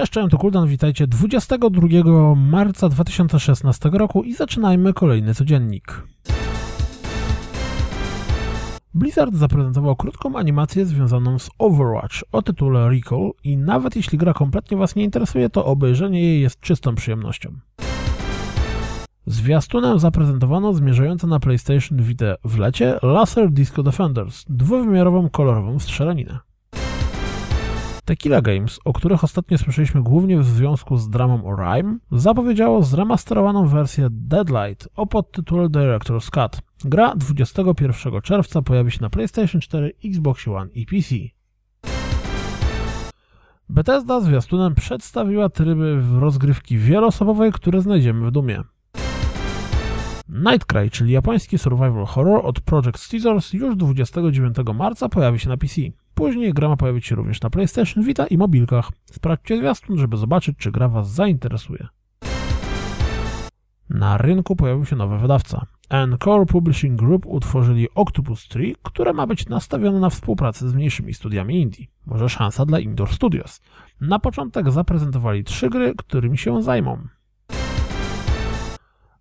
Cześć, cześć, to Kuldan, witajcie 22 marca 2016 roku i zaczynajmy kolejny codziennik. Blizzard zaprezentował krótką animację związaną z Overwatch o tytule Recall i nawet jeśli gra kompletnie Was nie interesuje, to obejrzenie jej jest czystą przyjemnością. Zwiastunem zaprezentowano zmierzające na PlayStation Vita w lecie Laser Disco Defenders, dwuwymiarową kolorową strzelaninę. Tequila Games, o których ostatnio słyszeliśmy głównie w związku z dramą Rime, zapowiedziało zremasterowaną wersję Deadlight o podtytule Director's Cut. Gra 21 czerwca pojawi się na PlayStation 4, Xbox One i PC. Bethesda zwiastunem przedstawiła tryby rozgrywki wieloosobowej, które znajdziemy w Dumie. Nightcry, czyli japoński survival horror od Project Scissors już 29 marca pojawi się na PC. Później gra ma pojawić się również na PlayStation Vita i mobilkach. Sprawdźcie zwiastun, żeby zobaczyć, czy gra Was zainteresuje. Na rynku pojawił się nowy wydawca. Encore Publishing Group utworzyli Octopus Tree, które ma być nastawione na współpracę z mniejszymi studiami indie. Może szansa dla Indoor Studios. Na początek zaprezentowali trzy gry, którymi się zajmą.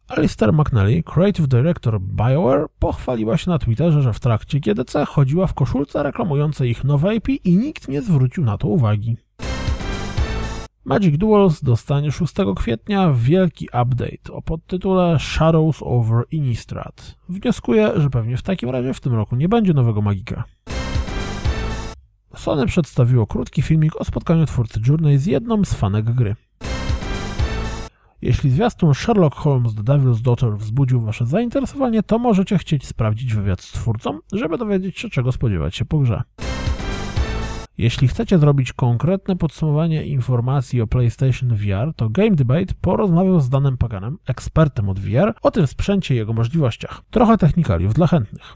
Alistair McNally, Creative Director BioWare, pochwaliła się na Twitterze, że w trakcie GDC chodziła w koszulce reklamującej ich nowe IP i nikt nie zwrócił na to uwagi. Magic Duels dostanie 6 kwietnia wielki update o podtytule Shadows over Innistrad. Wnioskuję, że pewnie w takim razie w tym roku nie będzie nowego magika. Sony przedstawiło krótki filmik o spotkaniu twórcy Journey z jedną z fanek gry. Jeśli zwiastun Sherlock Holmes The Devil's Daughter wzbudził Wasze zainteresowanie, to możecie chcieć sprawdzić wywiad z twórcą, żeby dowiedzieć się, czego spodziewać się po grze. Jeśli chcecie zrobić konkretne podsumowanie informacji o PlayStation VR, to Game Debate porozmawiał z Danem Paganem, ekspertem od VR, o tym sprzęcie i jego możliwościach. Trochę technikaliów dla chętnych.